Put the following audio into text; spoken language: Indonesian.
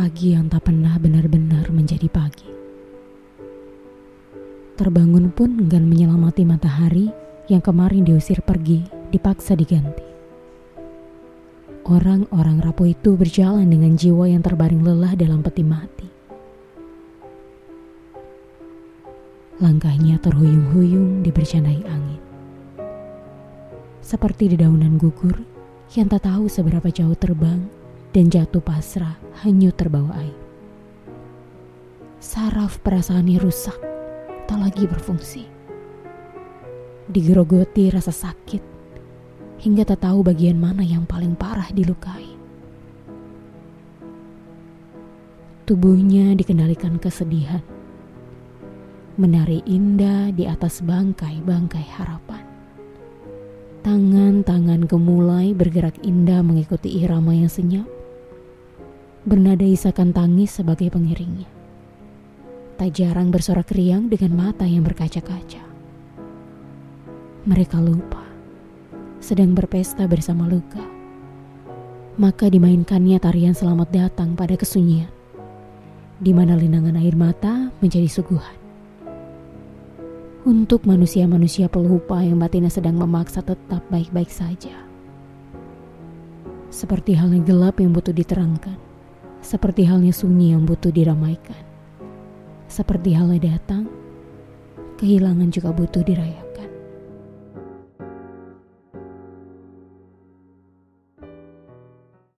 Pagi yang tak pernah benar-benar menjadi pagi. Terbangun pun enggan menyelamati matahari yang kemarin diusir pergi, dipaksa diganti. Orang-orang rapuh itu berjalan dengan jiwa yang terbaring lelah dalam peti mati. Langkahnya terhuyung-huyung dibercandai angin. Seperti dedaunan gugur yang tak tahu seberapa jauh terbang dan jatuh pasrah hanyut terbawa air. Saraf perasaannya rusak, tak lagi berfungsi. Digerogoti rasa sakit, hingga tak tahu bagian mana yang paling parah dilukai. Tubuhnya dikendalikan kesedihan, menari indah di atas bangkai-bangkai harapan. Tangan-tangan gemulai bergerak indah mengikuti irama yang senyap bernada isakan tangis sebagai pengiringnya. Tak jarang bersorak riang dengan mata yang berkaca-kaca. Mereka lupa, sedang berpesta bersama luka. Maka dimainkannya tarian selamat datang pada kesunyian, di mana linangan air mata menjadi suguhan. Untuk manusia-manusia pelupa yang batinnya sedang memaksa tetap baik-baik saja. Seperti halnya gelap yang butuh diterangkan seperti halnya sunyi yang butuh diramaikan. Seperti halnya datang, kehilangan juga butuh dirayakan.